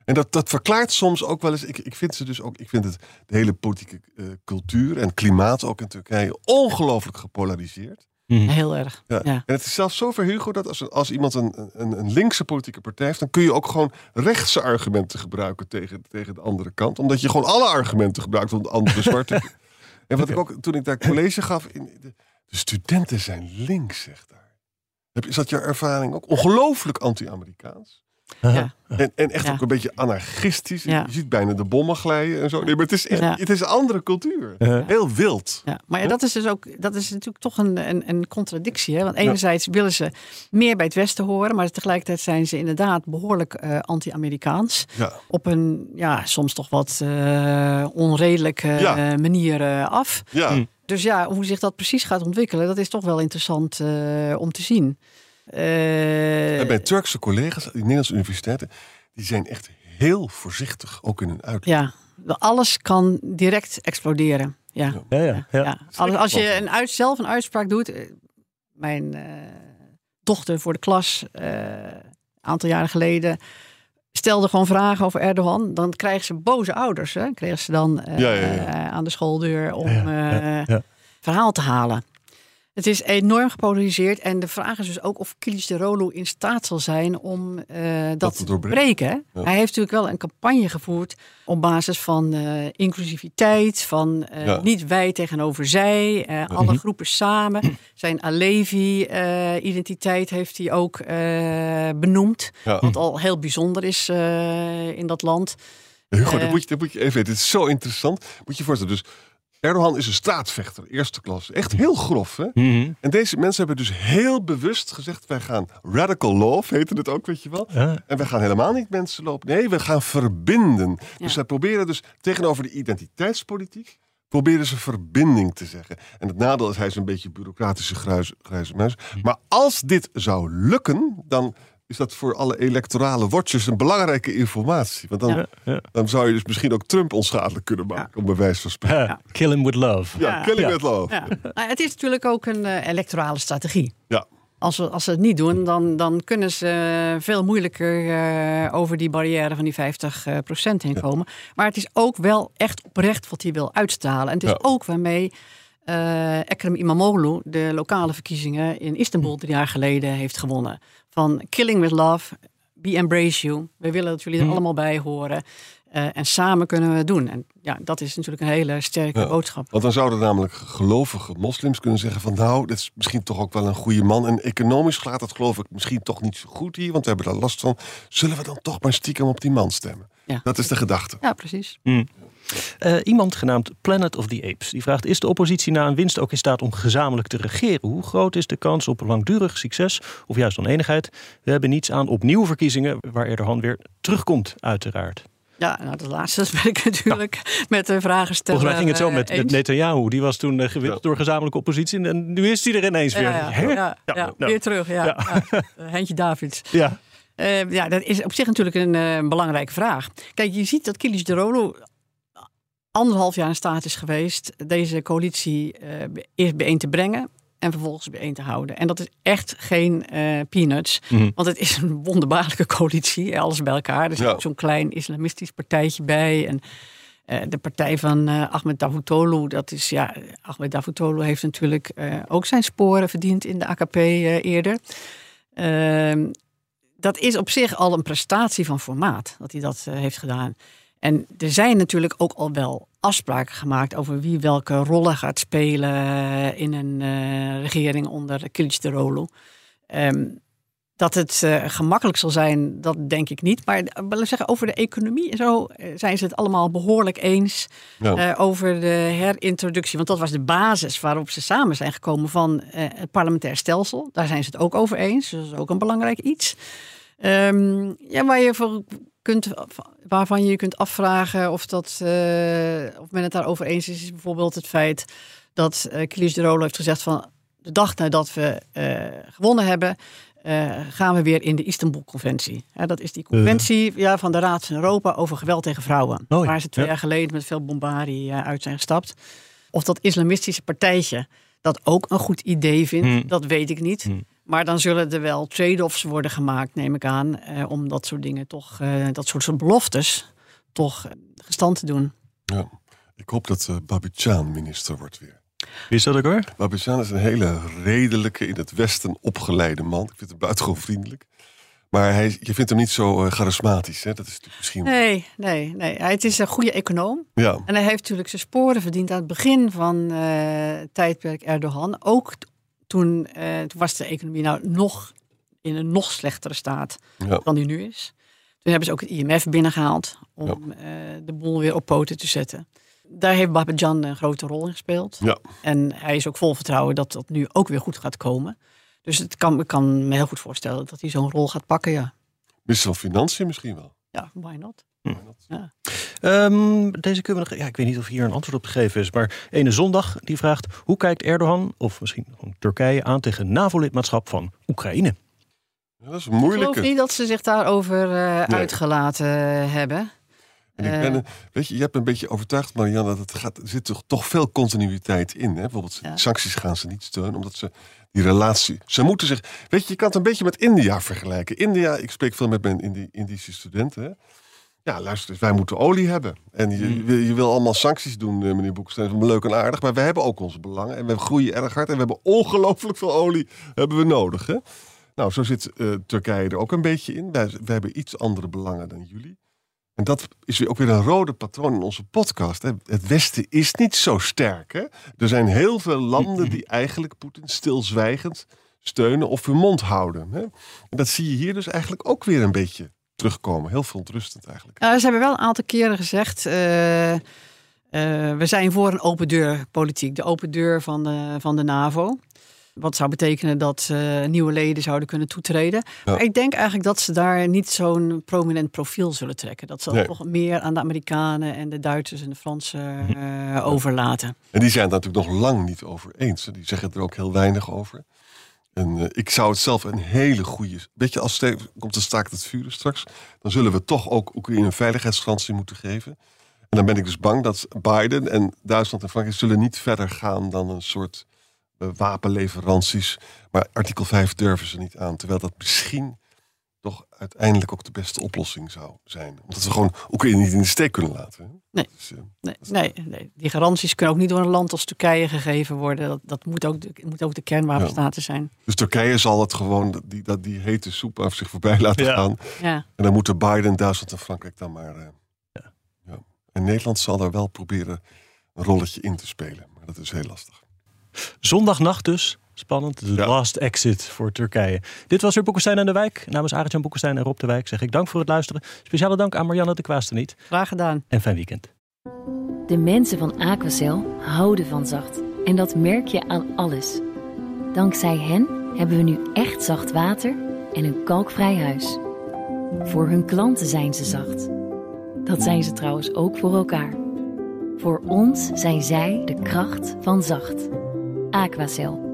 S3: En dat, dat verklaart soms ook wel eens. Ik, ik vind ze dus ook. Ik vind het de hele politieke eh, cultuur en klimaat ook in Turkije ongelooflijk gepolariseerd.
S5: Heel erg.
S3: Ja.
S5: Ja.
S3: En het is zelfs zo ver, Hugo, dat als, als iemand een, een, een linkse politieke partij heeft, dan kun je ook gewoon rechtse argumenten gebruiken tegen, tegen de andere kant. Omdat je gewoon alle argumenten gebruikt om de andere zwarte. En wat ik ook toen ik daar college gaf, in, de, de studenten zijn links, zegt daar. Heb, is dat jouw ervaring ook? Ongelooflijk anti-Amerikaans.
S5: Ja.
S3: En, en echt
S5: Ja.
S3: ook een beetje anarchistisch.
S5: Ja.
S3: Je ziet bijna de bommen glijden en zo. Nee, maar het is echt,
S5: Ja.
S3: het is een andere cultuur.
S4: Ja.
S3: Heel wild.
S5: Ja, maar ja, dat is dus ook, dat is natuurlijk toch een, een, een contradictie. Hè? Want enerzijds willen ze meer bij het Westen horen, maar tegelijkertijd zijn ze inderdaad behoorlijk eh, anti-Amerikaans.
S3: Ja.
S5: Op een ja, soms toch wat eh, onredelijke
S3: Ja.
S5: eh, manier eh, af.
S3: Ja.
S4: Hm.
S5: Dus ja, hoe zich dat precies gaat ontwikkelen, dat is toch wel interessant eh, om te zien. Eh,
S3: En mijn Turkse collega's, die Nederlandse universiteiten, die zijn echt heel voorzichtig, ook in hun uit.
S5: ja, alles kan direct exploderen. Ja.
S4: Ja, ja, ja.
S5: Ja. Als, als je een uit, zelf een uitspraak doet. eh, Mijn eh, dochter voor de klas, eh, een aantal jaren geleden, stelde gewoon vragen over Erdogan. Dan krijgen ze boze ouders. Hè? Kregen ze dan
S3: Ja, ja, ja.
S5: aan de schooldeur om
S4: Ja, ja,
S5: eh,
S4: ja.
S5: verhaal te halen. Het is enorm gepolariseerd. En de vraag is dus ook of Kilicdaroglu in staat zal zijn om eh, dat,
S3: te
S5: te
S3: doorbreken. Ja.
S5: Hij heeft natuurlijk wel een campagne gevoerd op basis van eh, inclusiviteit, van eh,
S3: Ja.
S5: niet wij tegenover zij, alle groepen samen. Zijn Alevi-identiteit heeft hij ook benoemd, wat al heel bijzonder is in dat land.
S3: Hugo, dat, moet je, dat moet je even weten. Het is zo interessant. Moet je je voorstellen. Dus Erdogan is een staatsvechter, eerste klas. Echt heel grof. Hè?
S4: Mhm.
S3: En deze mensen hebben dus heel bewust gezegd... wij gaan radical love, heette het ook, weet je wel.
S4: Ja.
S3: En wij gaan helemaal niet mensen lopen. Nee, we gaan verbinden.
S5: Ja.
S3: Dus zij proberen dus tegenover de identiteitspolitiek... proberen ze verbinding te zeggen. En het nadeel is, hij is een beetje bureaucratische grijze muis. Maar als dit zou lukken, dan is dat voor alle electorale watchers een belangrijke informatie. Want dan,
S5: Ja.
S3: Dan zou je dus misschien ook Trump onschadelijk kunnen maken, om bij wijze van spreken.
S4: Ja. Kill him with love.
S3: Ja,
S5: Ja.
S3: killing
S4: Ja.
S3: with love.
S5: Ja. Het is natuurlijk ook een eh, electorale strategie.
S3: Ja.
S5: Als, we, als ze het niet doen, dan, dan kunnen ze veel moeilijker eh, over die barrière van die 50 eh, procent heen komen. Maar het is ook wel echt oprecht wat hij wil uitstralen. En het is
S3: Ja.
S5: ook waarmee eh Ekrem Imamoglu de lokale verkiezingen in Istanbul drie jaar geleden heeft gewonnen. Van killing with love, we embrace you. We willen dat jullie er allemaal bij horen. Eh, en samen kunnen we het doen. En ja, dat is natuurlijk een hele sterke
S3: Ja.
S5: boodschap.
S3: Want dan zouden namelijk gelovige moslims kunnen zeggen van... nou, dit is misschien toch ook wel een goede man. En economisch gaat dat geloof ik misschien toch niet zo goed hier... want we hebben daar last van. Zullen we dan toch maar stiekem op die man stemmen?
S5: Ja.
S3: Dat is de gedachte.
S5: Ja, precies.
S4: Eh, iemand genaamd Planet of the Apes. Die vraagt: Is de oppositie na een winst ook in staat om gezamenlijk te regeren? Hoe groot is de kans op langdurig succes of juist oneenigheid? We hebben niets aan opnieuw verkiezingen, waar Erdogan weer terugkomt, uiteraard.
S5: Ja, nou, dat laatste ben ik natuurlijk met de vragen stellen.
S4: Volgens mij ging het zo
S5: eh,
S4: met, met. Netanyahu. Die was toen eh, gewisseld
S3: Ja.
S4: door gezamenlijke oppositie. En nu is hij er ineens weer.
S5: Ja, ja,
S4: Hè?
S5: ja, ja,
S4: Ja,
S5: ja,
S4: nou.
S5: weer terug. Ja,
S4: Ja.
S5: ja. Heintje Davids.
S4: Ja.
S5: Eh, ja, dat is op zich natuurlijk een eh, belangrijke vraag. Kijk, je ziet dat Kilis de Rolo anderhalf jaar in staat is geweest deze coalitie eh, eerst bijeen te brengen en vervolgens bijeen te houden. En dat is echt geen eh, peanuts,
S4: Mhm.
S5: want het is een wonderbaarlijke coalitie, alles bij elkaar. Er zit
S3: Ja.
S5: ook zo'n klein islamistisch partijtje bij en eh, de partij van Ahmed Davutoglu, dat is ja, Ahmed Davutoglu heeft natuurlijk ook zijn sporen verdiend in de AKP eerder. Ehm, dat is op zich al een prestatie van formaat, dat hij dat heeft gedaan. En er zijn natuurlijk ook al wel afspraken gemaakt over wie welke rollen gaat spelen in een eh, regering onder Kılıçdaroğlu. Ehm Dat het uh, gemakkelijk zal zijn, dat denk ik niet. Maar wil ik zeggen, over de economie en zo zijn ze het allemaal behoorlijk eens. Ja. Uh, over de herintroductie. Want dat was de basis waarop ze samen zijn gekomen van uh, het parlementair stelsel. Daar zijn ze het ook over eens. Dus dat is ook een belangrijk iets. Um, ja, waar je voor kunt, waarvan je je kunt afvragen of, dat, of men het daarover eens is, is bijvoorbeeld het feit dat uh, Kilis de Rolo heeft gezegd van de dag nadat we gewonnen hebben, uh, gaan we weer in de Istanbul-conventie. dat is die conventie uh. ja, van de Raad van Europa over geweld tegen vrouwen. Oh, waar ze twee jaar geleden met veel bombardie uh, uit zijn gestapt. Of dat islamistische partijtje dat ook een goed idee vindt, hmm. dat weet ik niet. Hmm. Maar dan zullen er wel trade-offs worden gemaakt, neem ik aan. om dat soort dingen toch, dat soort beloftes, toch gestand te doen.
S3: Ja, ik hoop dat uh, Babichan minister wordt weer.
S4: Wie is dat ook hoor?
S3: Babichan is een hele redelijke, in het Westen opgeleide man. Ik vind hem buitengewoon vriendelijk. Maar hij, je vindt hem niet zo uh, charismatisch. Hè? Dat is misschien...
S5: Nee, nee, nee. Hij het is een goede econoom.
S3: Ja.
S5: En hij heeft natuurlijk zijn sporen verdiend aan het begin van uh, tijdperk Erdogan. Ook toen, uh, toen was de economie nou nog in een nog slechtere staat ja. dan die nu is. Toen hebben ze ook het IMF binnengehaald om ja. de boel weer op poten te zetten. Daar heeft Babajan een grote rol in gespeeld.
S3: Ja.
S5: En hij is ook vol vertrouwen dat dat nu ook weer goed gaat komen. Dus het kan, ik kan me heel goed voorstellen dat hij zo'n rol gaat pakken, ja.
S3: Minister van Financiën misschien wel.
S5: Ja, why not?
S4: Hm. Ja. Um, deze kunnen we nog, ja, ik weet niet of hier een antwoord op te geven is, maar ene zondag die vraagt: hoe kijkt Erdogan of misschien Turkije aan tegen NAVO-lidmaatschap van Oekraïne?
S3: Ja, dat is moeilijk. Ik
S5: geloof niet dat ze zich daarover uh, uitgelaten hebben.
S3: En ik ben, weet je, je hebt een beetje overtuigd, Marianne, dat het gaat, er zit toch, toch veel continuïteit in. Hè? Bijvoorbeeld sancties gaan ze niet steunen, omdat ze die relatie. Ze moeten zich. Weet je, je kan het een beetje met India vergelijken. India, ik spreek veel met mijn Indische studenten. Hè? Ja, luister, wij moeten olie hebben. En je, hmm. je wil allemaal sancties doen, eh, meneer is leuk en aardig. Maar we hebben ook onze belangen. En we groeien erg hard. En we hebben ongelooflijk veel olie hebben we nodig. Hè? Nou, zo zit uh, Turkije er ook een beetje in. Wij, wij hebben iets andere belangen dan jullie. En dat is weer ook weer een rode patroon in onze podcast. Hè. Het Westen is niet zo sterk. Hè? Er zijn heel veel landen die eigenlijk Poetin stilzwijgend steunen of hun mond houden. Hè? En dat zie je hier dus eigenlijk ook weer een beetje terugkomen. Heel verontrustend eigenlijk.
S5: Ja, ze hebben wel een aantal keren gezegd. Uh, uh, we zijn voor een open deur politiek. De open deur van de, van de NAVO. Wat zou betekenen dat uh, nieuwe leden zouden kunnen toetreden. Maar ik denk eigenlijk dat ze daar niet zo'n prominent profiel zullen trekken. Dat ze nee. toch meer aan de Amerikanen en de Duitsers en de Fransen uh, overlaten.
S3: En die zijn het natuurlijk nog lang niet over eens. Die zeggen er ook heel weinig over. En uh, ik zou het zelf een hele goede. Weet je, als komt de staakt het vuren straks, dan zullen we toch ook Oekraïne een veiligheidsgarantie moeten geven. En dan ben ik dus bang dat Biden en Duitsland en Frankrijk zullen niet verder gaan dan een soort uh, wapenleveranties. Maar artikel 5 durven ze niet aan. Terwijl dat misschien toch uiteindelijk ook de beste oplossing zou zijn. Omdat we gewoon Oekraïne niet in de steek kunnen laten.
S5: Nee, dus, uh, nee, nee, nee, die garanties kunnen ook niet door een land als Turkije gegeven worden. Dat, dat moet, ook de, moet ook de kernwapenstaten ja. zijn.
S3: Dus Turkije zal het gewoon, die, dat, die hete soep af zich voorbij laten
S5: ja.
S3: gaan.
S5: Ja.
S3: En dan moeten Biden, Duitsland en Frankrijk dan maar... Uh, ja. En Nederland zal daar wel proberen een rolletje in te spelen. Maar dat is heel lastig.
S4: Zondagnacht dus. Spannend. De ja. last exit voor Turkije. Dit was weer Boekenstein en de Wijk. Namens Arjan Boekenstein en Rob de Wijk zeg ik dank voor het luisteren. Speciale dank aan Marianne de Kwaasteniet.
S5: Graag gedaan.
S4: En fijn weekend.
S6: De mensen van Aquacel houden van zacht. En dat merk je aan alles. Dankzij hen hebben we nu echt zacht water en een kalkvrij huis. Voor hun klanten zijn ze zacht. Dat zijn ze trouwens ook voor elkaar. Voor ons zijn zij de kracht van zacht. Aquacel.